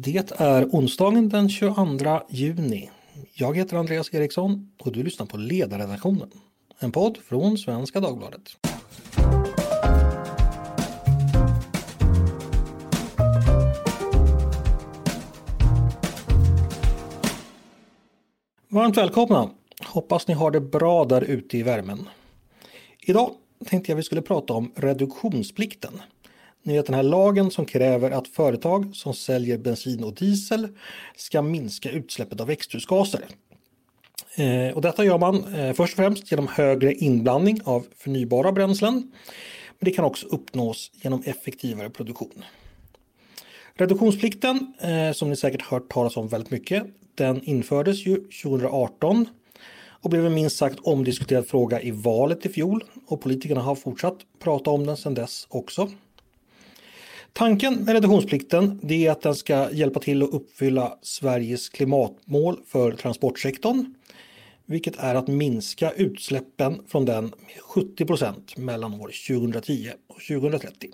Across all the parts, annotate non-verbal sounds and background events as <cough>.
Det är onsdagen den 22 juni. Jag heter Andreas Eriksson och du lyssnar på Ledarredaktionen. En podd från Svenska Dagbladet. Varmt välkomna! Hoppas ni har det bra där ute i värmen. Idag tänkte jag vi skulle prata om reduktionsplikten. Ni vet den här lagen som kräver att företag som säljer bensin och diesel ska minska utsläppet av växthusgaser. Eh, och detta gör man eh, först och främst genom högre inblandning av förnybara bränslen. Men det kan också uppnås genom effektivare produktion. Reduktionsplikten, eh, som ni säkert hört talas om väldigt mycket, den infördes ju 2018 och blev en minst sagt omdiskuterad fråga i valet i fjol och politikerna har fortsatt prata om den sedan dess också. Tanken med reduktionsplikten är att den ska hjälpa till att uppfylla Sveriges klimatmål för transportsektorn. Vilket är att minska utsläppen från den med 70 procent mellan år 2010 och 2030.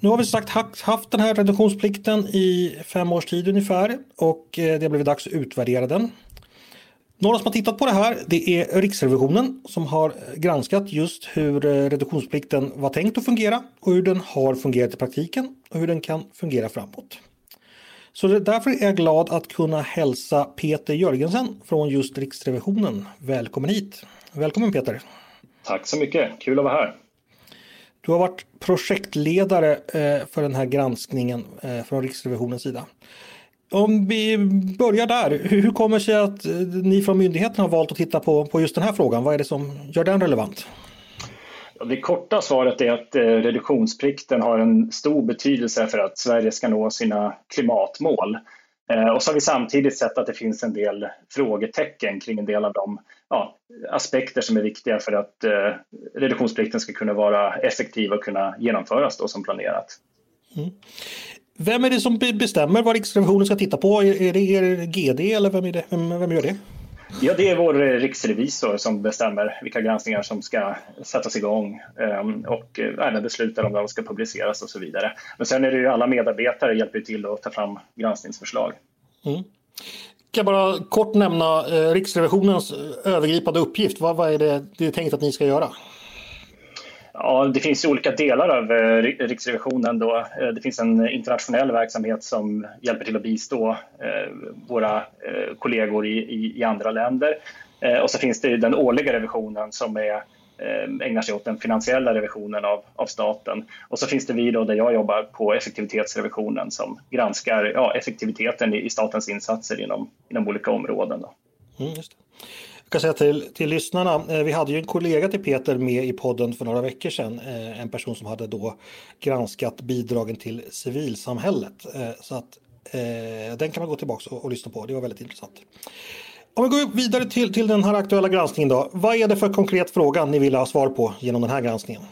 Nu har vi sagt haft den här reduktionsplikten i fem års tid ungefär och eh, det har blivit dags att utvärdera den. Några som har tittat på det här det är Riksrevisionen som har granskat just hur eh, reduktionsplikten var tänkt att fungera och hur den har fungerat i praktiken och hur den kan fungera framåt. Så därför är jag glad att kunna hälsa Peter Jörgensen från just Riksrevisionen. Välkommen hit! Välkommen Peter! Tack så mycket, kul att vara här! Du har varit projektledare eh, för den här granskningen eh, från Riksrevisionens sida. Om vi börjar där, hur kommer det sig att eh, ni från myndigheten har valt att titta på, på just den här frågan? Vad är det som gör den relevant? Det korta svaret är att reduktionsplikten har en stor betydelse för att Sverige ska nå sina klimatmål. Och så har vi samtidigt sett att det finns en del frågetecken kring en del av de ja, aspekter som är viktiga för att eh, reduktionsplikten ska kunna vara effektiv och kunna genomföras då som planerat. Mm. Vem är det som bestämmer vad Riksrevisionen ska titta på? Är det er GD eller vem, är det? Vem, vem gör det? Ja, det är vår riksrevisor som bestämmer vilka granskningar som ska sättas igång ehm, och även beslutar om de ska publiceras och så vidare. Men sen är det ju alla medarbetare hjälper till att ta fram granskningsförslag. Mm ska bara kort nämna eh, Riksrevisionens övergripande uppgift. Vad, vad är det, det är tänkt att ni ska göra? Ja, det finns olika delar av eh, Riksrevisionen. Då. Eh, det finns en internationell verksamhet som hjälper till att bistå eh, våra kollegor i, i andra länder. Och så finns det den årliga revisionen som är ägnar sig åt den finansiella revisionen av, av staten. Och så finns det vi då där jag jobbar på effektivitetsrevisionen som granskar ja, effektiviteten i, i, statens insatser inom, inom olika områden. Då. Mm, just det. Jag kan säga till, till lyssnarna, eh, vi hade ju en kollega till Peter med i podden för några veckor sedan. Eh, en person som hade då granskat bidragen till civilsamhället. Eh, så att den kan man gå tillbaka och, och lyssna på, det var väldigt intressant. Om vi går vidare till, till den här aktuella granskningen då. Vad är det för konkret fråga ni vill ha svar på genom den här granskningen?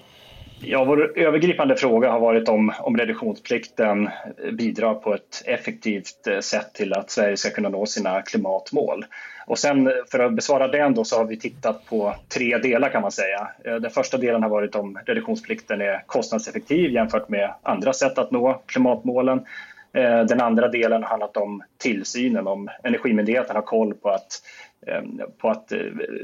Ja, vår övergripande fråga har varit om, om reduktionsplikten bidrar på ett effektivt sätt till att Sverige ska kunna nå sina klimatmål. Och sen eh, för att besvara den då så har vi tittat på tre delar kan man säga. Eh, den första delen har varit om reduktionsplikten är kostnadseffektiv jämfört med andra sätt att nå klimatmålen. Eh, den andra delen har handlat om tillsynen, om Energimyndigheten har koll på att, på att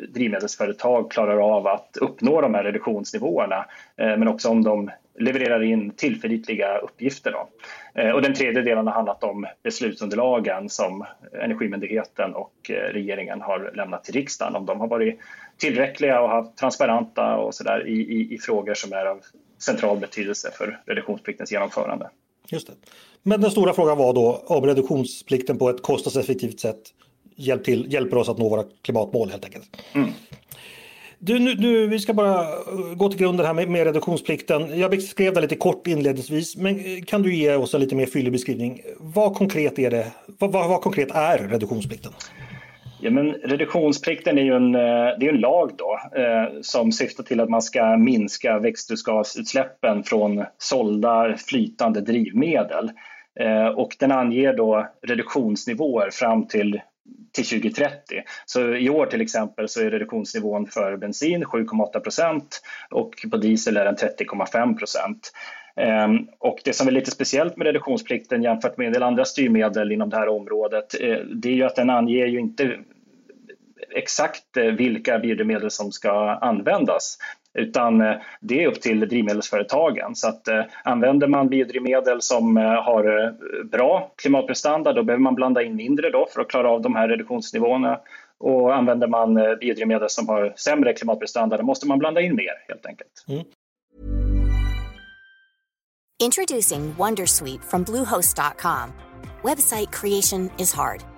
drivmedelsföretag klarar av att uppnå de här reduktionsnivåerna, men också om de levererar in tillförlitliga uppgifter. Då. Och den tredje delen har handlat om beslutsunderlagen som Energimyndigheten och regeringen har lämnat till riksdagen, om de har varit tillräckliga och haft transparenta och så där i, i, i frågor som är av central betydelse för reduktionspliktens genomförande. Just det. Men den stora frågan var då om reduktionsplikten på ett kostnadseffektivt sätt hjälp till, hjälper oss att nå våra klimatmål helt enkelt. Mm. Du, nu, nu, vi ska bara eh, gå till grunden här med, med, reduktionsplikten. Jag beskrev det lite kort inledningsvis, men eh, kan du ge oss en lite mer fyllig beskrivning? Vad konkret är det? Vad, vad, vad konkret är reduktionsplikten? Ja, men reduktionsplikten är ju en, eh, det är en lag då, eh, som syftar till att man ska minska växthusgasutsläppen från sålda flytande drivmedel. Eh, och den anger då reduktionsnivåer fram till till 2030. Så i år till exempel så är reduktionsnivån för bensin 7,8 procent och på diesel är den 30,5 procent. Ehm, och det som är lite speciellt med reduktionsplikten jämfört med en del andra styrmedel inom det här området, eh, det är ju att den anger ju inte exakt eh, vilka biodrivmedel som ska användas utan eh, det är upp till drivmedelsföretagen. Så att, eh, använder man biodrivmedel som har bra klimatprestanda då behöver man blanda in mindre då för att klara av de här reduktionsnivåerna. Och använder man biodrivmedel som har sämre klimatprestanda då måste man blanda in mer helt enkelt. Mm. Introducing Wondersweet from Bluehost.com. Website creation is hard.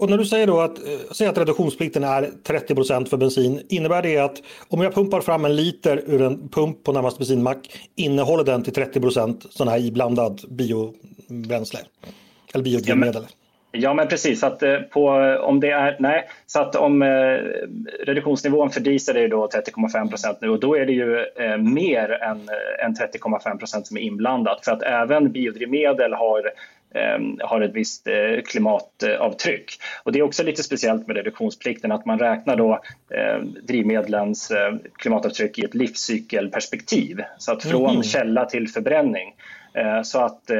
Och när du säger då att, eh, säg att reduktionsplikten är 30% för bensin, innebär det att om jag pumpar fram en liter ur en pump på närmaste bensinmack, innehåller den till 30% sån här iblandad biobränsle? Eller biodrivmedel? Ja men precis, att eh, på, om det är, nej, så att om eh, reduktionsnivån för diesel är då 30,5 procent nu och då är det ju eh, mer än, eh, än 30,5 procent som är inblandat för att även biodrivmedel har har ett visst eh, klimatavtryck. Och det är också lite speciellt med reduktionsplikten att man räknar då ehm, drivmedlens eh, klimatavtryck i ett livscykelperspektiv. Så att från mm. källa till förbränning. Eh, så att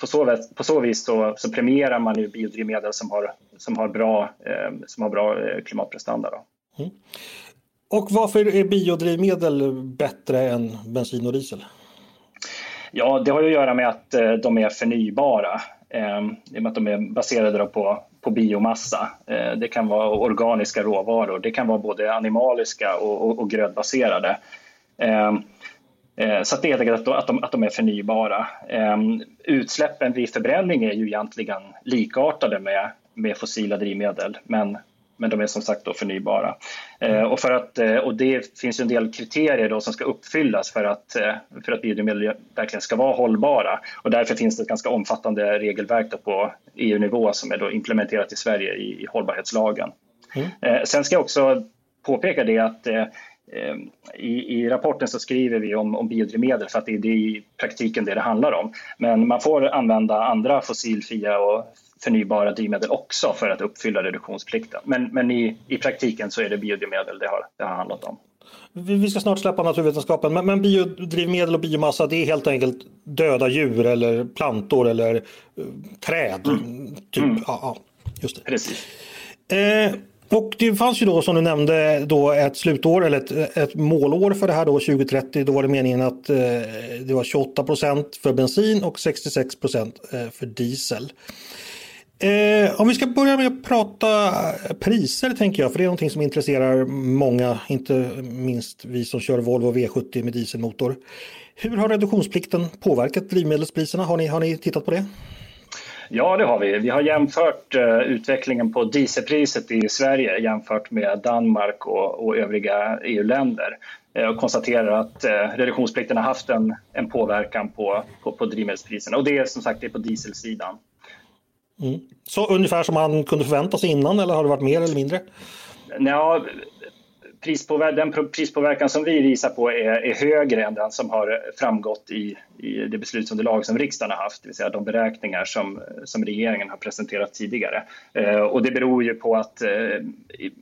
på så, på så vis så, så premierar man ju biodrivmedel som har, som har bra, ehm, som har bra klimatprestanda. Mm. Och varför är biodrivmedel bättre än bensin och diesel? Ja, det har ju att göra med att eh, de är förnybara. Ehm, I och med att de är baserade på, på biomassa. Eh, det kan vara organiska råvaror. Det kan vara både animaliska och, och, och grödbaserade. Ehm, eh, så det är helt enkelt att de, att de är förnybara. Ehm, utsläppen vid förbränning är ju egentligen likartade med, med fossila drivmedel men men de är som sagt då förnybara. Eh, och, för att, eh, och det finns en del kriterier då som ska uppfyllas för att, eh, för att biodrivmedel verkligen ska vara hållbara. Och därför finns det ett ganska omfattande regelverk på EU-nivå som är då implementerat i Sverige i, i hållbarhetslagen. Mm. Sen ska jag också påpeka det att i, I, rapporten så skriver vi om, om biodrivmedel för att det är i praktiken det det handlar om. Men man får använda andra fossilfria och förnybara drivmedel också för att uppfylla reduktionsplikten. Men, men i, i praktiken så är det biodrivmedel det har, det har handlat om. Vi ska snart släppa naturvetenskapen, men, men biodrivmedel och biomassa det är helt enkelt döda djur eller plantor eller uh, träd. Mm. Typ. Mm. Ja, just det. Precis. Eh, och det fanns ju då som du nämnde då ett slutår eller ett, ett målår för det här då 2030. Då var det meningen att eh, det var 28 procent för bensin och 66 procent eh, för diesel. Eh, om vi ska börja med att prata priser tänker jag, för det är någonting som intresserar många, inte minst vi som kör Volvo V70 med dieselmotor. Hur har reduktionsplikten påverkat drivmedelspriserna? Har ni, har ni tittat på det? Ja, det har vi. Vi har jämfört uh, utvecklingen på dieselpriset i Sverige jämfört med Danmark och, och övriga EU-länder uh, och konstaterar att uh, reduktionsplikten har haft en, en påverkan på, på, på drivmedelspriserna. Och det är som sagt det är på dieselsidan. Mm. Så ungefär som man kunde förvänta sig innan eller har det varit mer eller mindre? Ja, prispåver den prispåverkan som vi visar på är, är, högre än den som har framgått i, i det beslutsunderlag som riksdagen har haft, det vill säga de beräkningar som, som regeringen har presenterat tidigare. Eh, och det beror ju på att eh, i,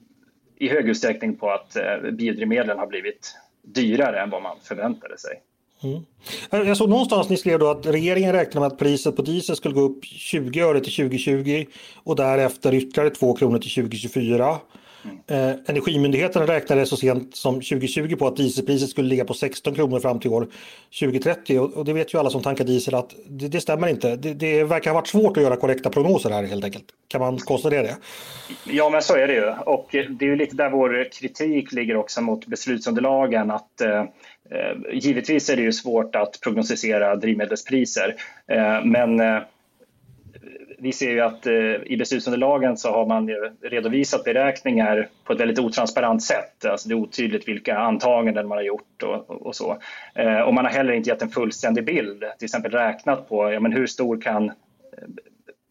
i hög utsträckning på att eh, biodrivmedlen har blivit dyrare än vad man förväntade sig. Mm. Jag såg någonstans ni skrev då att regeringen räknar med att priset på diesel skulle gå upp 20 öre till 2020 och därefter ytterligare 2 kronor till 2024. Mm. Eh, Energimyndigheten räknade så sent som 2020 på att dieselpriset skulle ligga på 16 kronor fram till år 2030 och, och det vet ju alla som tankar diesel att det, det stämmer inte. Det, det, verkar ha varit svårt att göra korrekta prognoser här helt enkelt. Kan man konstatera det? Ja men så är det ju och det är ju lite där vår kritik ligger också mot beslutsunderlagen att eh, Eh, givetvis är det ju svårt att prognostisera drivmedelspriser, eh, men eh, vi ser ju att eh, i beslutsunderlagen så har man redovisat beräkningar på ett väldigt otransparent sätt. Alltså det är otydligt vilka antaganden man har gjort och, och så. Eh, och man har heller inte gett en fullständig bild, till exempel räknat på ja, men hur stor kan eh,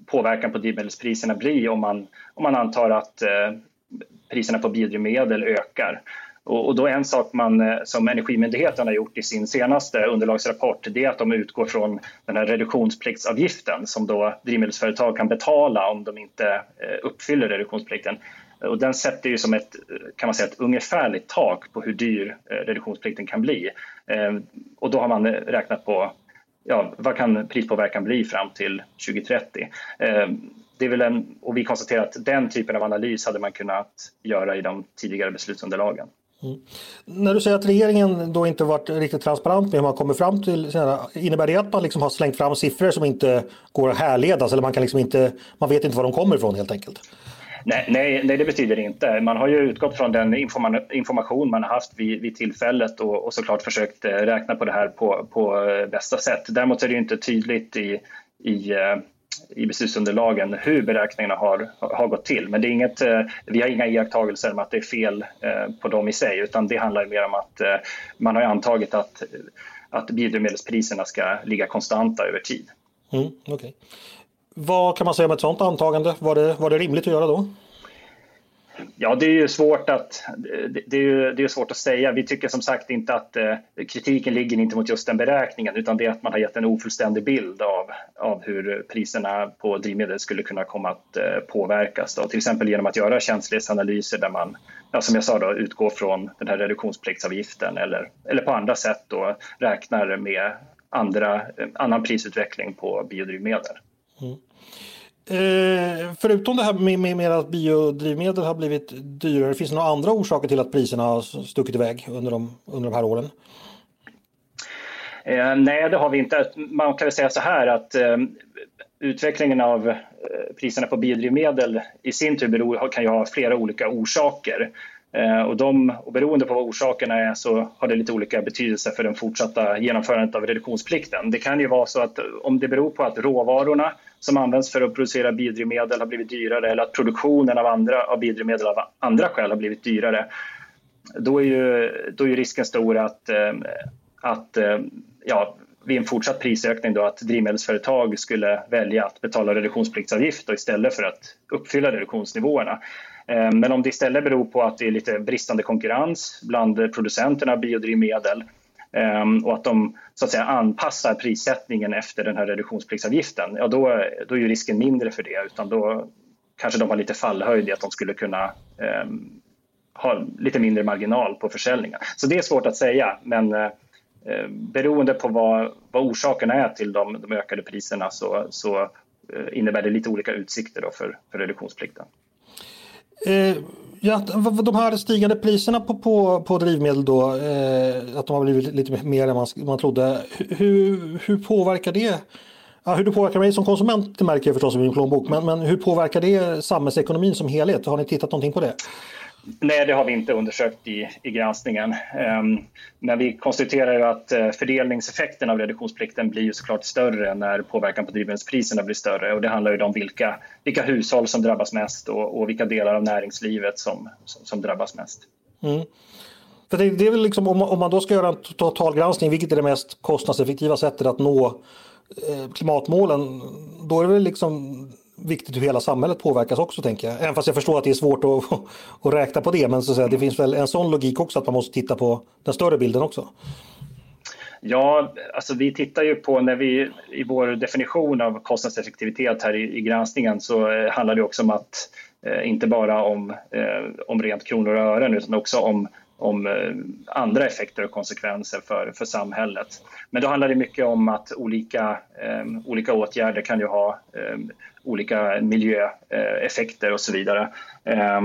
påverkan på drivmedelspriserna bli om man, om man antar att priserna på biodrivmedel ökar. Och, då en sak man, eh, som Energimyndigheten har gjort i sin senaste underlagsrapport det är att de utgår från den här reduktionspliktsavgiften som då drivmedelsföretag kan betala om de inte eh, uppfyller reduktionsplikten. Och den sätter ju som ett, eh, kan man säga, ett ungefärligt tak på hur dyr eh, reduktionsplikten kan bli. Och då har man räknat på ja, vad kan prispåverkan bli fram till 2030 det är väl en, och vi konstaterar att den typen av analys hade man kunnat göra i de tidigare beslutsunderlagen. Mm. När du säger att regeringen då inte varit riktigt transparent med hur man kommer fram till innebär det att man liksom har slängt fram siffror som inte går att härledas eller man kan liksom inte, man vet inte var de kommer ifrån helt enkelt? Nej, nej, nej, det betyder det inte. Man har ju utgått från den information man har haft vid, vid tillfället och, och såklart försökt eh, räkna på det här på, på eh, bästa sätt. Däremot är det inte tydligt i, i eh, i beslutsunderlagen hur beräkningarna har, har gått till. Men det är inget, eh, vi har inga iakttagelser om att det är fel eh, på dem i sig utan det handlar mer om att eh, man har antagit att, att biodrivmedelspriserna ska ligga konstanta över tid. Mm, okay. Vad kan man säga om ett sådant antagande? Var det, var det rimligt att göra då? Ja, det är ju svårt att, det är ju, det är svårt att säga. Vi tycker som sagt inte att eh, kritiken ligger inte mot just den beräkningen utan det är att man har gett en ofullständig bild av, av hur priserna på drivmedel skulle kunna komma att eh, påverkas. Då. Till exempel genom att göra känslighetsanalyser där man, ja, som jag sa, då, utgår från den här reduktionspliktsavgiften eller, eller på andra sätt då, räknar med andra, eh, annan prisutveckling på biodrivmedel. Mm. Eh, förutom det här med, med, med, att biodrivmedel har blivit dyrare, finns det några andra orsaker till att priserna har stuckit iväg under de, under de här åren? Eh, nej, det har vi inte. Man kan väl säga så här att eh, utvecklingen av eh, priserna på biodrivmedel i sin tur beror, kan ju ha flera olika orsaker. Eh, och, de, och beroende på vad orsakerna är så har det lite olika betydelse för den fortsatta genomförandet av reduktionsplikten. Det kan ju vara så att om det beror på att råvarorna som används för att producera biodrivmedel har blivit dyrare eller att produktionen av, andra, av biodrivmedel av andra skäl har blivit dyrare. Då är ju, då är ju risken stor att, eh, att eh, ja, vid en fortsatt prisökning då, att drivmedelsföretag skulle välja att betala reduktionspliktsavgift istället för att uppfylla reduktionsnivåerna. Eh, men om det istället beror på att det är lite bristande konkurrens bland producenterna av biodrivmedel Ehm, och att de så att säga, anpassar prissättningen efter den här reduktionspliktsavgiften, ja då, då är ju risken mindre för det. Utan då kanske de har lite fallhöjd i att de skulle kunna eh, ha lite mindre marginal på försäljningen. Så det är svårt att säga, men eh, eh, beroende på vad, vad orsakerna är till de, de ökade priserna så, så eh, innebär det lite olika utsikter då för, för reduktionsplikten. Eh, ja, de här stigande priserna på, på, på drivmedel då, eh, att de har blivit lite mer än man, man trodde. Hur, hur påverkar det? Ja, hur det påverkar mig som konsument det märker jag förstås i min plånbok, men, men hur påverkar det samhällsekonomin som helhet? Har ni tittat någonting på det? Nej, det har vi inte undersökt i, i granskningen. Um, men vi konstaterar ju att uh, fördelningseffekten av reduktionsplikten blir ju såklart större när påverkan på drivmedelspriserna blir större. Och det handlar ju om vilka, vilka hushåll som drabbas mest och, och vilka delar av näringslivet som, som, som drabbas mest. Mm. För det, det, är väl liksom, om, om man då ska göra en totalgranskning, vilket är det mest kostnadseffektiva sättet att nå eh, klimatmålen, då är det väl liksom viktigt hur hela samhället påverkas också tänker jag. Även fast jag förstår att det är svårt att, <laughs> att räkna på det. Men så att säga, det finns väl en sån logik också att man måste titta på den större bilden också. Ja, alltså vi tittar ju på när vi i vår definition av kostnadseffektivitet här i, i granskningen så eh, handlar det också om att eh, inte bara om, eh, om rent kronor och ören utan också om om eh, andra effekter och konsekvenser för, för samhället. Men då handlar det mycket om att olika, eh, olika åtgärder kan ju ha eh, olika miljöeffekter och så vidare. Eh,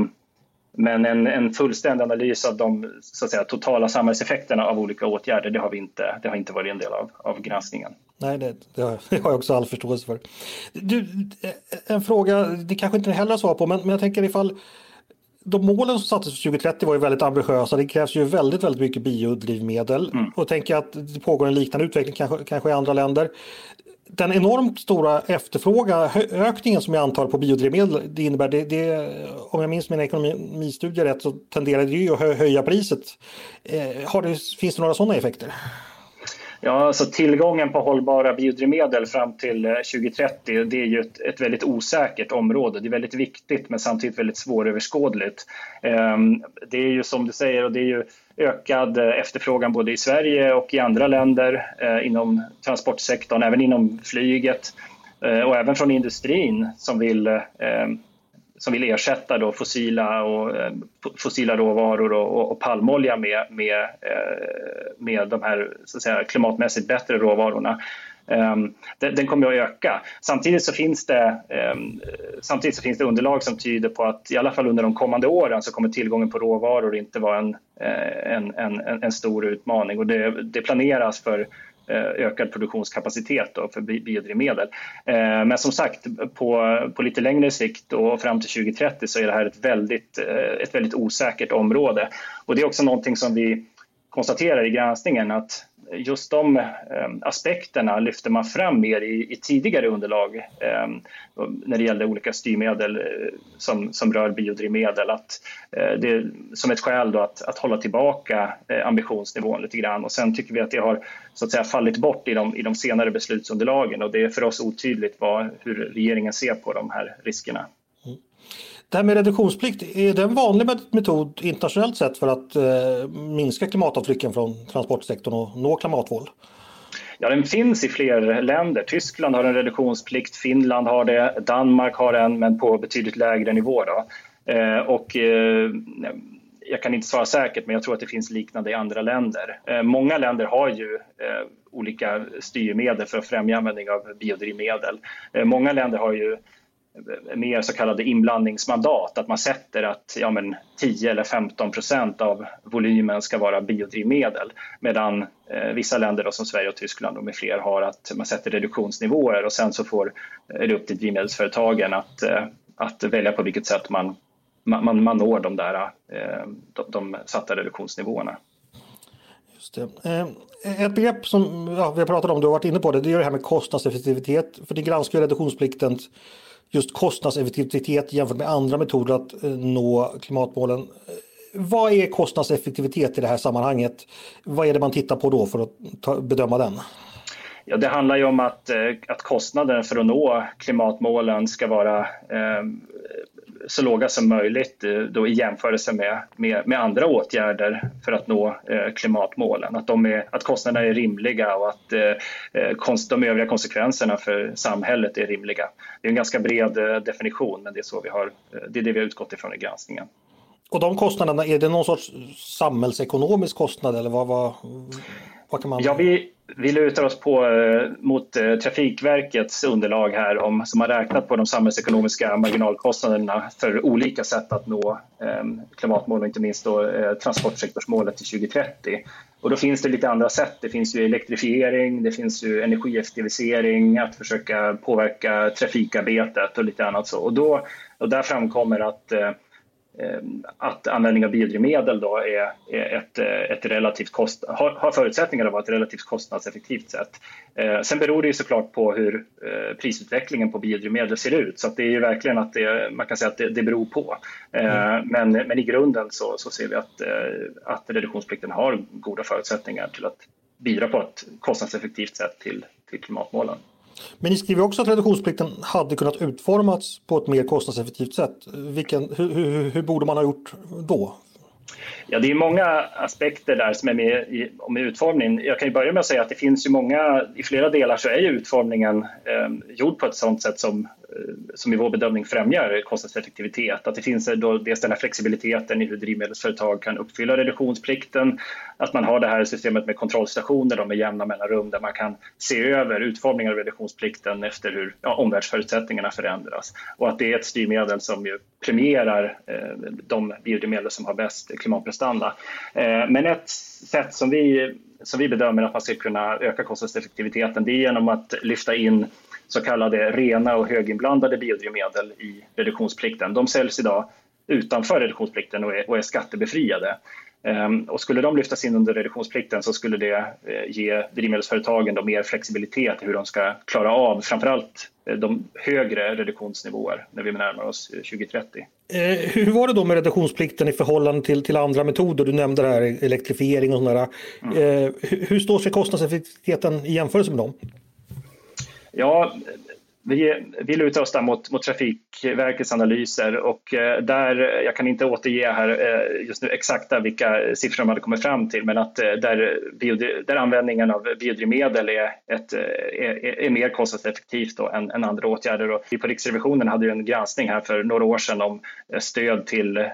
men en, en fullständig analys av de så att säga, totala samhällseffekterna av olika åtgärder, det har, vi inte, det har inte varit en del av, av granskningen. Nej, det, det, har, <laughs> jag också all förståelse för. Du, en fråga, det kanske inte heller svar på, men, men jag tänker ifall de målen som sattes för 2030 var ju väldigt ambitiösa. Det krävs ju väldigt, väldigt mycket biodrivmedel. Mm. Och tänker att det pågår en liknande utveckling kanske, kanske i andra länder den enormt stora efterfrågan, ökningen som jag antar på biodrivmedel, det innebär, det, det, om jag minns mina ekonomistudier rätt så tenderar det ju att höja priset. Eh, har det, finns det några sådana effekter? Ja, alltså tillgången på hållbara biodrivmedel fram till eh, 2030 det är ju ett, ett, väldigt osäkert område. Det är väldigt viktigt men samtidigt väldigt svåröverskådligt. Eh, det är ju som du säger och det är ju ökad eh, efterfrågan både i Sverige och i andra länder eh, inom transportsektorn, även inom flyget eh, och även från industrin som vill som vill ersätta då fossila, och, eh, fossila råvaror och, och palmolja med, med, eh, med de här så att säga, klimatmässigt bättre råvarorna. Um, den, den, kommer att öka. Samtidigt så, finns det, um, samtidigt så finns det underlag som tyder på att i alla fall under de kommande åren så kommer tillgången på råvaror inte vara en, eh, en, en, en stor utmaning. Och det, det planeras för Eh, ökad produktionskapacitet då för biodrivmedel. Eh, men som sagt, på, på lite längre sikt och fram till 2030 så är det här ett väldigt, eh, ett väldigt osäkert område. Och det är också någonting som vi konstaterar i granskningen att just de eh, aspekterna lyfter man fram mer i, i tidigare underlag eh, när det gällde olika styrmedel eh, som, som rör biodrivmedel. Att, eh, det är som ett skäl då att, att hålla tillbaka eh, ambitionsnivån lite grann och sen tycker vi att det har så att säga fallit bort i de, i de senare beslutsunderlagen och det är för oss otydligt vad, hur regeringen ser på de här riskerna. Det här med reduktionsplikt, är det en vanlig metod internationellt sett för att eh, minska klimatavtrycken från transportsektorn och nå klimatmål? Ja, den finns i fler länder. Tyskland har en reduktionsplikt, Finland har det, Danmark har en, men på betydligt lägre nivå. Då. Eh, och, eh, jag kan inte svara säkert, men jag tror att det finns liknande i andra länder. Eh, många länder har ju eh, olika styrmedel för att främja användning av biodrivmedel. Eh, många länder har ju mer så kallade inblandningsmandat, att man sätter att ja, men 10 eller 15 procent av volymen ska vara biodrivmedel medan eh, vissa länder då, som Sverige och Tyskland och med fler har att man sätter reduktionsnivåer och sen så får, är det upp till drivmedelsföretagen att, eh, att välja på vilket sätt man, man, man når de, där, eh, de, de satta reduktionsnivåerna. Just det. Eh, ett begrepp som ja, vi har pratat om, du har varit inne på det, det är det här med kostnadseffektivitet. För det granskar reduktionsplikten just kostnadseffektivitet jämfört med andra metoder att eh, nå klimatmålen. Eh, vad är kostnadseffektivitet i det här sammanhanget? Vad är det man tittar på då för att ta, bedöma den? Ja, det handlar ju om att, eh, att kostnaden för att nå klimatmålen ska vara eh, så låga som möjligt eh, då i jämförelse med, med, med, andra åtgärder för att nå eh, klimatmålen. Att, de är, att kostnaderna är rimliga och att eh, eh konst, de övriga konsekvenserna för samhället är rimliga. Det är en ganska bred eh, definition, men det är, så vi har, eh, det är det vi har utgått ifrån i granskningen. Och de kostnaderna, är det någon sorts samhällsekonomisk kostnad eller vad, vad, vad kan man... Ja, vi, vi lutar oss på, eh, mot eh, Trafikverkets underlag här om, som har räknat på de samhällsekonomiska marginalkostnaderna för olika sätt att nå eh, klimatmål och inte minst då, eh, transportsektorsmålet till 2030. Och då finns det lite andra sätt. Det finns ju elektrifiering, det finns ju energieffektivisering, att försöka påverka trafikarbetet och lite annat så. Och, då, och där framkommer att eh, att användning av biodrivmedel då är, ett, ett relativt kost, har, har förutsättningar att vara ett relativt kostnadseffektivt sätt. Eh, sen beror det ju såklart på hur eh, prisutvecklingen på biodrivmedel ser ut så att det är ju verkligen att det, man kan säga att det, det beror på. Eh, mm. men, men i grunden så, så ser vi att, att reduktionsplikten har goda förutsättningar till att bidra på ett kostnadseffektivt sätt till, till klimatmålen. Men ni skriver också att reduktionsplikten hade kunnat utformats på ett mer kostnadseffektivt sätt. Vilken, hur, hur, hur borde man ha gjort då? Ja, det är många aspekter där som är med i med utformningen. Jag kan ju börja med att säga att det finns ju många, i flera delar så är ju utformningen eh, gjord på ett sådant sätt som Eh, som i vår bedömning främjar kostnadseffektivitet. Att det finns då dels den här flexibiliteten i hur drivmedelsföretag kan uppfylla reduktionsplikten, att man har det här systemet med kontrollstationer med jämna mellanrum där man kan se över utformningen av reduktionsplikten efter hur ja, omvärldsförutsättningarna förändras och att det är ett styrmedel som ju premierar eh, de biodrivmedel som har bäst klimatprestanda. Eh, men ett sätt som vi, som vi bedömer att man ska kunna öka kostnadseffektiviteten det är genom att lyfta in så kallade rena och höginblandade biodrivmedel i reduktionsplikten. De säljs idag utanför reduktionsplikten och är, och är skattebefriade. Ehm, och skulle de lyftas in under reduktionsplikten så skulle det eh, ge drivmedelsföretagen mer flexibilitet i hur de ska klara av framförallt eh, de högre reduktionsnivåer när vi närmar oss 2030. Eh, hur var det då med reduktionsplikten i förhållande till, till andra metoder? Du nämnde det här elektrifiering och sådär. Mm. hur står sig kostnadseffektiviteten i jämförelse med dem? Ja, vi, vi lutar oss där mot, mot Trafikverkets analyser och eh, där, jag kan inte återge här eh, just nu exakta vilka siffror de hade kommit fram till, men att eh, där, där användningen av biodrivmedel är, ett, är, är mer kostnadseffektivt då än, än, andra åtgärder. Och vi på Riksrevisionen hade ju en granskning här för några år sedan om stöd till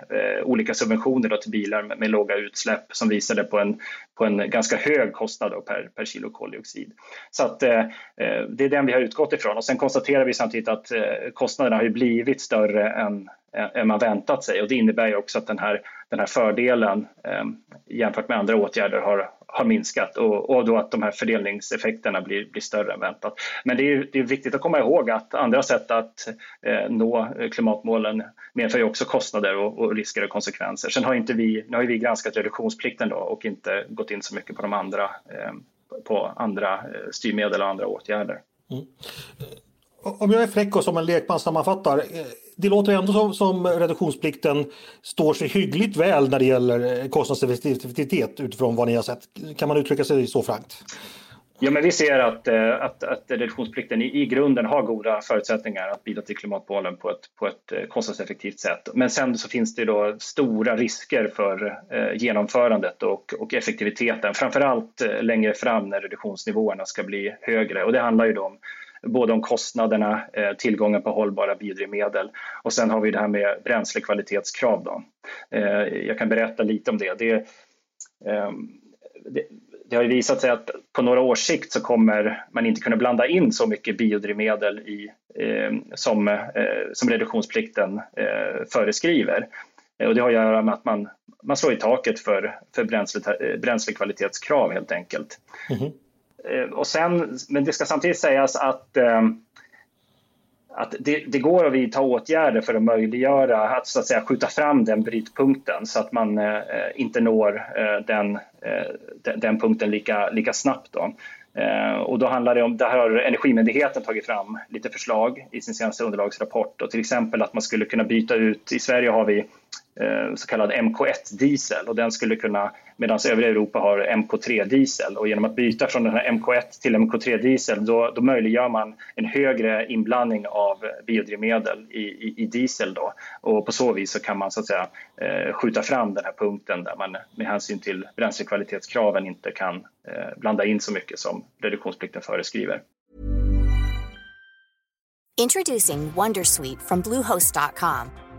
olika subventioner då till bilar med, med, låga utsläpp som visade på en, på en ganska hög kostnad per, per kilo koldioxid. Så att, eh, eh, det är den vi har utgått ifrån och sen konstaterar vi samtidigt att eh, kostnaderna har blivit större än, än man väntat sig och det innebär ju också att den här, den här fördelen eh, jämfört med andra åtgärder har, har minskat och, och då att de här fördelningseffekterna blir, blir större än väntat. Men det är, det är viktigt att komma ihåg att andra sätt att eh, nå eh, klimatmålen medför ju också kostnader och, och, risker och konsekvenser. Sen har inte vi, nu har vi granskat reduktionsplikten då och inte gått in så mycket på de andra, eh, på andra styrmedel och andra åtgärder. Mm om jag är fräck och som en lekman sammanfattar, det låter ändå som, som reduktionsplikten står sig hyggligt väl när det gäller eh, kostnadseffektivitet utifrån vad ni har sett. Kan man uttrycka sig så frankt? Ja, men vi ser att, eh, att, att reduktionsplikten i, i grunden har goda förutsättningar att bidra till klimatmålen på ett, på ett eh, kostnadseffektivt sätt. Men sen så finns det då stora risker för eh, genomförandet och, och effektiviteten, framförallt allt längre fram när reduktionsnivåerna ska bli högre. Och det handlar ju då om både om kostnaderna, eh, tillgången på hållbara biodrivmedel och sen har vi det här med bränslekvalitetskrav. Då. Eh, jag kan berätta lite om det. Det, ehm, det, det har visat sig att på några års sikt så kommer man inte kunna blanda in så mycket biodrivmedel i, ehm, som, eh, som reduktionsplikten eh, föreskriver. Och det har att göra med att man, man slår i taket för, för bränsle, bränslekvalitetskrav helt enkelt. Mm -hmm. Eh, och sen, men det ska samtidigt sägas att, eh, att det, det, går att vidta åtgärder för att möjliggöra att, så att säga, skjuta fram den brytpunkten så att man eh, inte når eh, den, eh, den punkten lika, lika snabbt. Då. Och då handlar det om, där har Energimyndigheten tagit fram lite förslag i sin senaste underlagsrapport. Och till exempel att man skulle kunna byta ut, i Sverige har vi Eh, så kallad MK1-diesel och den skulle kunna medan övriga Europa har MK3-diesel. Och genom att byta från den här MK1 till MK3-diesel då, då möjliggör man en högre inblandning av biodrivmedel i, i, i, diesel. Då. Och på så vis så kan man så att säga, eh, skjuta fram den här punkten där man med hänsyn till bränslekvalitetskraven inte kan eh, blanda in så mycket som reduktionsplikten föreskriver. Introducing Wondersweet from Bluehost.com.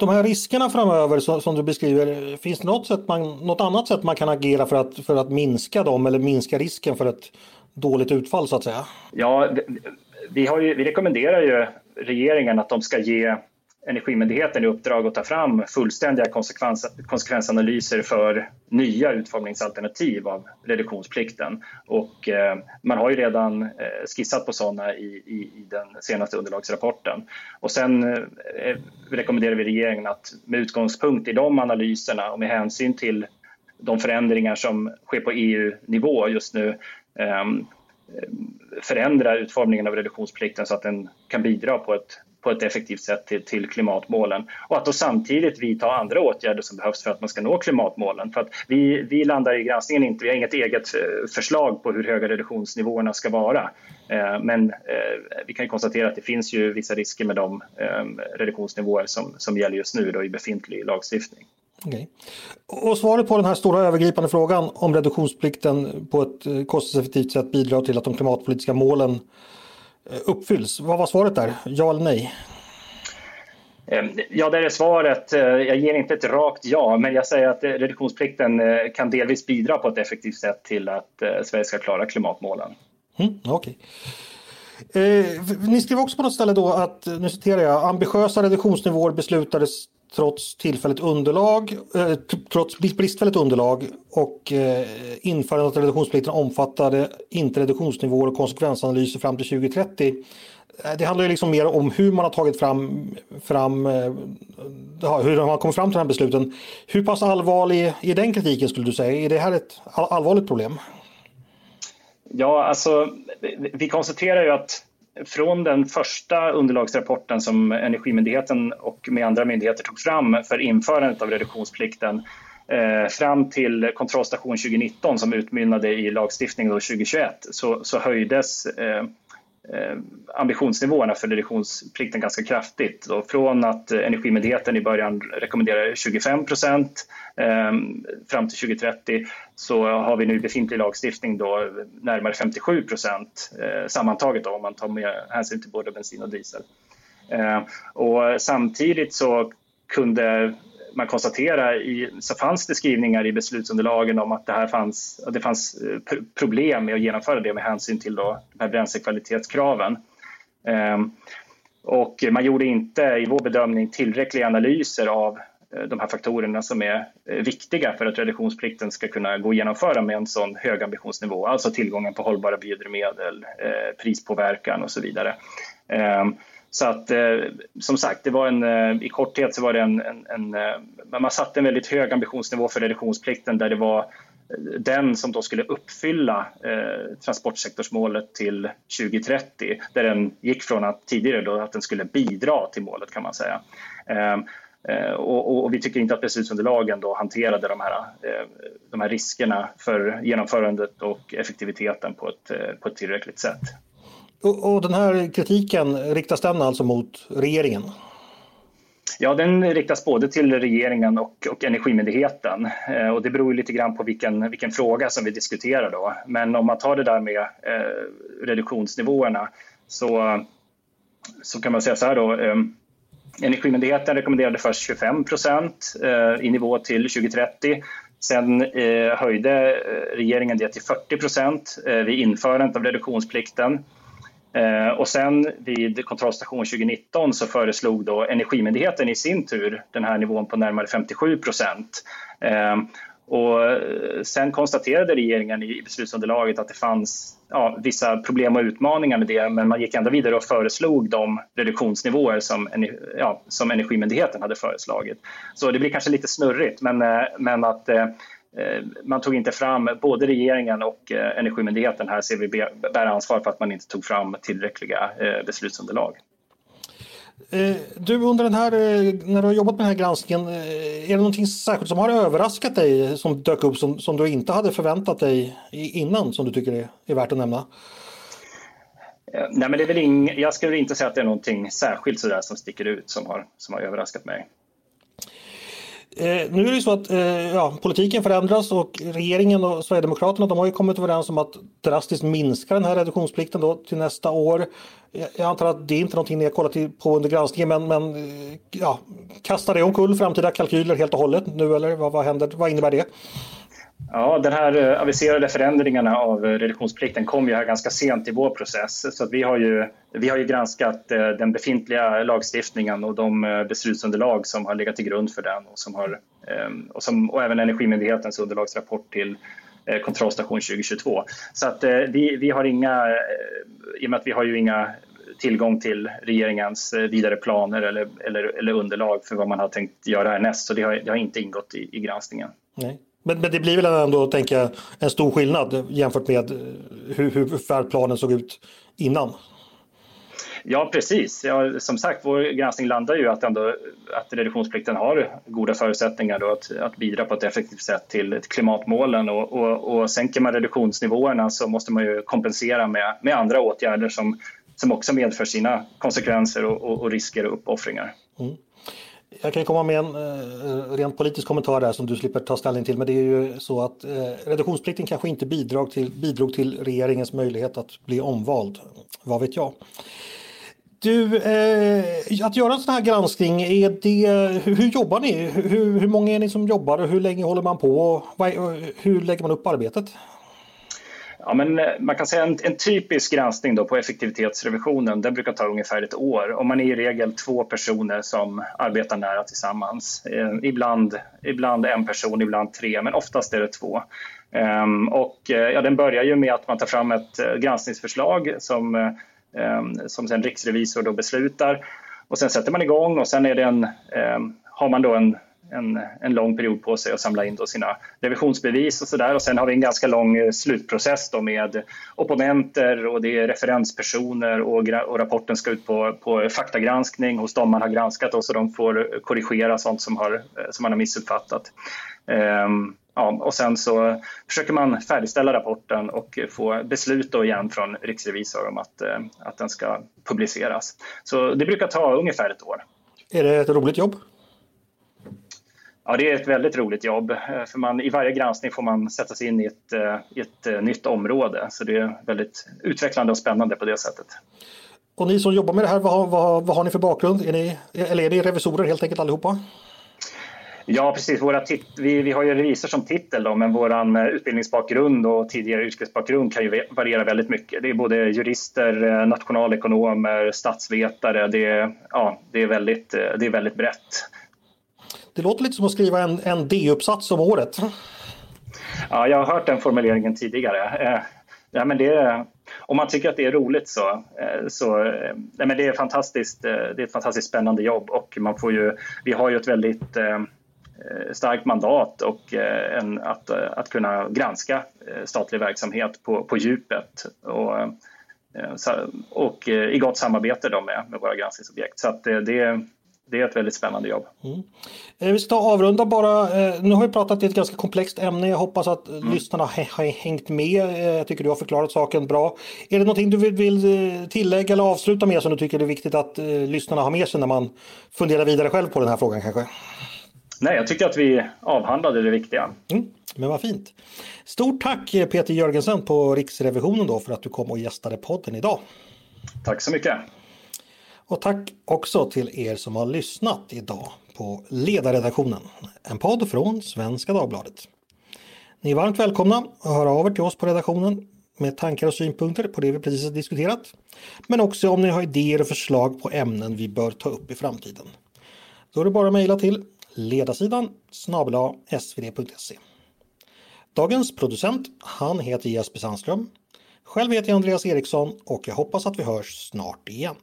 De här riskerna framöver som, som, du beskriver, finns det något, sätt man, något annat sätt man kan agera för att, för att minska dem eller minska risken för ett dåligt utfall så att säga? Ja, vi, har ju, vi rekommenderar ju regeringen att de ska ge Energimyndigheten i uppdrag att ta fram fullständiga konsekvens, konsekvensanalyser för nya utformningsalternativ av reduktionsplikten. Och eh, man har ju redan eh, skissat på sådana i, i, i, den senaste underlagsrapporten. Och sen eh, eh rekommenderar vi regeringen att med utgångspunkt i de analyserna och med hänsyn till de förändringar som sker på EU-nivå just nu eh, förändra utformningen av reduktionsplikten så att den kan bidra på ett på ett effektivt sätt till, till, klimatmålen och att då samtidigt vidta andra åtgärder som behövs för att man ska nå klimatmålen. För att vi, vi landar i granskningen inte, vi har inget eget eh, förslag på hur höga reduktionsnivåerna ska vara. Eh, men eh, vi kan konstatera att det finns ju vissa risker med de eh, reduktionsnivåer som, som gäller just nu då i befintlig lagstiftning. Okay. Och svaret på den här stora övergripande frågan om reduktionsplikten på ett eh, kostnadseffektivt sätt bidrar till att de klimatpolitiska målen uppfylls. Vad var svaret där? Ja eller nej? Ehm, ja, där är svaret. Eh, jag ger inte ett rakt ja, men jag säger att reduktionsplikten kan delvis bidra på ett effektivt sätt till att Sverige ska klara klimatmålen. Mm, okay. Eh, ni skriver också på något ställe då att, nu citerar jag, ambitiösa reduktionsnivåer beslutades trots tillfälligt underlag, eh, trots bristfälligt underlag och eh, införandet av reduktionsplikten omfattade inte reduktionsnivåer och konsekvensanalyser fram till 2030. Eh, det handlar ju liksom mer om hur man har tagit fram, fram eh, hur man har kommit fram till de här besluten. Hur pass allvarlig är den kritiken skulle du säga? Är det här ett allvarligt problem? Ja, alltså vi konstaterar ju att från den första underlagsrapporten som Energimyndigheten och med andra myndigheter tog fram för införandet av reduktionsplikten eh, fram till kontrollstation 2019 som utmynnade i lagstiftning 2021 så, så höjdes Eh, Eh, ambitionsnivåerna för reduktionsplikten ganska kraftigt. Och från att Energimyndigheten i början rekommenderade 25 procent eh, fram till 2030 så har vi nu i befintlig lagstiftning då närmare 57 procent eh, sammantaget då, om man tar med hänsyn till både bensin och diesel. Och samtidigt så kunde man konstatera i, så fanns det skrivningar i beslutsunderlagen om att det här fanns, att det fanns eh, problem med att genomföra det med hänsyn till då de här bränslekvalitetskraven. Ehm, och man gjorde inte i vår bedömning tillräckliga analyser av eh, de här faktorerna som är eh, viktiga för att reduktionsplikten ska kunna gå att genomföra med en sån hög ambitionsnivå, alltså tillgången på hållbara biodrivmedel, prispåverkan och så vidare. Ehm, så att eh, som sagt, det var en, eh, i korthet så var det en, en, en, eh, man satte en väldigt hög ambitionsnivå för reduktionsplikten där det var eh, den som då skulle uppfylla eh, transportsektorsmålet till 2030, där den gick från att tidigare då att den skulle bidra till målet kan man säga. Ehm, eh, och, och, vi tycker inte att beslutsunderlagen då hanterade de här, eh, de här riskerna för genomförandet och effektiviteten på ett, på ett tillräckligt sätt. Och, och den här kritiken, riktas den alltså mot regeringen? Ja, den riktas både till regeringen och, och Energimyndigheten. Eh, och det beror lite grann på vilken, vilken fråga som vi diskuterar. Då. Men om man tar det där med eh, reduktionsnivåerna så, så kan man säga så här då. Eh, Energimyndigheten rekommenderade först 25 procent eh, i nivå till 2030. Sen eh, höjde eh, regeringen det till 40 procent eh, vid införandet av reduktionsplikten. Eh, och sen vid kontrollstation 2019 så föreslog då Energimyndigheten i sin tur den här nivån på närmare 57 procent. Eh, och eh, sen konstaterade regeringen i beslutsunderlaget att det fanns ja, vissa problem och utmaningar med det men man gick ändå vidare och föreslog de reduktionsnivåer som, ja, som Energimyndigheten hade föreslagit. Så det blir kanske lite snurrigt men, men att Eh, man tog inte fram, både regeringen och eh, Energimyndigheten här ser vi bära ansvar för att man inte tog fram tillräckliga eh, beslutsunderlag. Du, under den här, när du har jobbat med den här granskningen, är det någonting särskilt som har överraskat dig som dök upp som, som du inte hade förväntat dig innan som du tycker är, är värt att nämna? Nej, men det är väl ing, jag skulle inte säga att det är någonting särskilt sådär som sticker ut som har, som har överraskat mig. Eh, nu är det så att eh, ja, politiken förändras och regeringen och Sverigedemokraterna de har ju kommit överens om att drastiskt minska den här reduktionsplikten då till nästa år. Jag antar att det är inte någonting ni har kollat på under granskningen men, men eh, ja, kastar det omkull framtida kalkyler helt och hållet nu eller vad, vad, händer, vad innebär det? Ja, den här eh, aviserade förändringarna av eh, reduktionsplikten kom ju här ganska sent i vår process. Så att vi, har ju, vi har ju granskat eh, den befintliga lagstiftningen och de beslutsunderlag som har legat till grund för den och, som har, ehm, och, som, och även Energimyndighetens underlagsrapport till kontrollstation 2022. Så att vi, vi har inga, i och med att vi har ju inga tillgång till regeringens vidare planer eller, eller, eller underlag för vad man har tänkt göra härnäst. Så det har, det har inte ingått i, i granskningen. Nej. Men, men det blir väl ändå, tänker jag, en stor skillnad jämfört med hur, hur färdplanen såg ut innan? Ja, precis. Ja, som sagt, vår granskning landar ju att, ändå, att reduktionsplikten har goda förutsättningar då att, att bidra på ett effektivt sätt till klimatmålen. Och, och, och sänker man reduktionsnivåerna så måste man ju kompensera med, med andra åtgärder som, som också medför sina konsekvenser och, och, och risker och uppoffringar. Mm. Jag kan komma med en eh, rent politisk kommentar där som du slipper ta ställning till. Men det är ju så att eh, reduktionsplikten kanske inte bidrog till, bidrog till regeringens möjlighet att bli omvald. Vad vet jag? Du, eh, att göra en sån här granskning, är det, hur, hur jobbar ni? Hur, hur många är ni som jobbar och hur länge håller man på? Hur lägger man upp arbetet? Ja, men eh, man kan säga en, en, typisk granskning då på effektivitetsrevisionen, den brukar ta ungefär ett år och man är i regel två personer som arbetar nära tillsammans. Eh, ibland, ibland en person, ibland tre, men oftast är det två. Ehm, eh, och ja, den börjar ju med att man tar fram ett eh, granskningsförslag som, eh, ehm, som sen riksrevisor då beslutar och sen sätter man igång och sen är det en, ehm, har man då en en, en lång period på sig att samla in då sina revisionsbevis och så där. Och sen har vi en ganska lång eh, slutprocess då med opponenter och det är referenspersoner och, och rapporten ska ut på, på faktagranskning hos dem man har granskat och så de får eh, korrigera sånt som, har, eh, som man har missuppfattat. Um, Ja, och sen så försöker man färdigställa rapporten och få beslut då igen från riksrevisor om att, att den ska publiceras. Så det brukar ta ungefär ett år. Är det ett roligt jobb? Ja, det är ett väldigt roligt jobb. Eh, för man, I varje granskning får man sätta sig in i ett, eh, i ett eh, nytt område. Så det är väldigt utvecklande och spännande på det sättet. Och ni som jobbar med det här, vad, vad, vad har ni för bakgrund? Är ni, eller är ni revisorer helt enkelt allihopa? Ja, precis. Våra vi, vi har ju revisor som titel, då, men vår utbildningsbakgrund och tidigare yrkesbakgrund kan ju variera väldigt mycket. Det är både jurister, nationalekonomer, statsvetare. Det är, ja, det är, väldigt, det är väldigt brett. Det låter lite som att skriva en, en D-uppsats om året. Ja, jag har hört den formuleringen tidigare. Eh, ja, men det, om man tycker att det är roligt så, eh, så eh, ja, men det, är fantastiskt, eh, det är ett fantastiskt spännande jobb och man får ju, vi har ju ett väldigt eh, eh, starkt mandat och en, att, att kunna granska statlig verksamhet på, på djupet och, och i gott samarbete då med, med våra granskningsobjekt. Så att det, det är ett väldigt spännande jobb. Mm. Eh, vi ska avrunda bara. Eh, nu har vi pratat i ett ganska komplext ämne. Jag hoppas att mm. lyssnarna har hängt med. Eh, jag tycker du har förklarat saken bra. Är det någonting du vill tillägga eller avsluta med som du tycker är viktigt att lyssnarna har med sig när man funderar vidare själv på den här frågan kanske? Nej, jag tycker att vi avhandlade det viktiga. Mm, men vad fint. Stort tack Peter Jörgensen på Riksrevisionen då för att du kom och gästade podden idag. Tack så mycket. Och tack också till er som har lyssnat idag på Ledarredaktionen, en podd från Svenska Dagbladet. Ni är varmt välkomna att höra av er till oss på redaktionen med tankar och synpunkter på det vi precis har diskuterat. Men också om ni har idéer och förslag på ämnen vi bör ta upp i framtiden. Då är det bara att mejla till ledarsidan snabel svd.se. Dagens producent, han heter Jesper Sandström. Själv heter jag Andreas Eriksson och jag hoppas att vi hörs snart igen.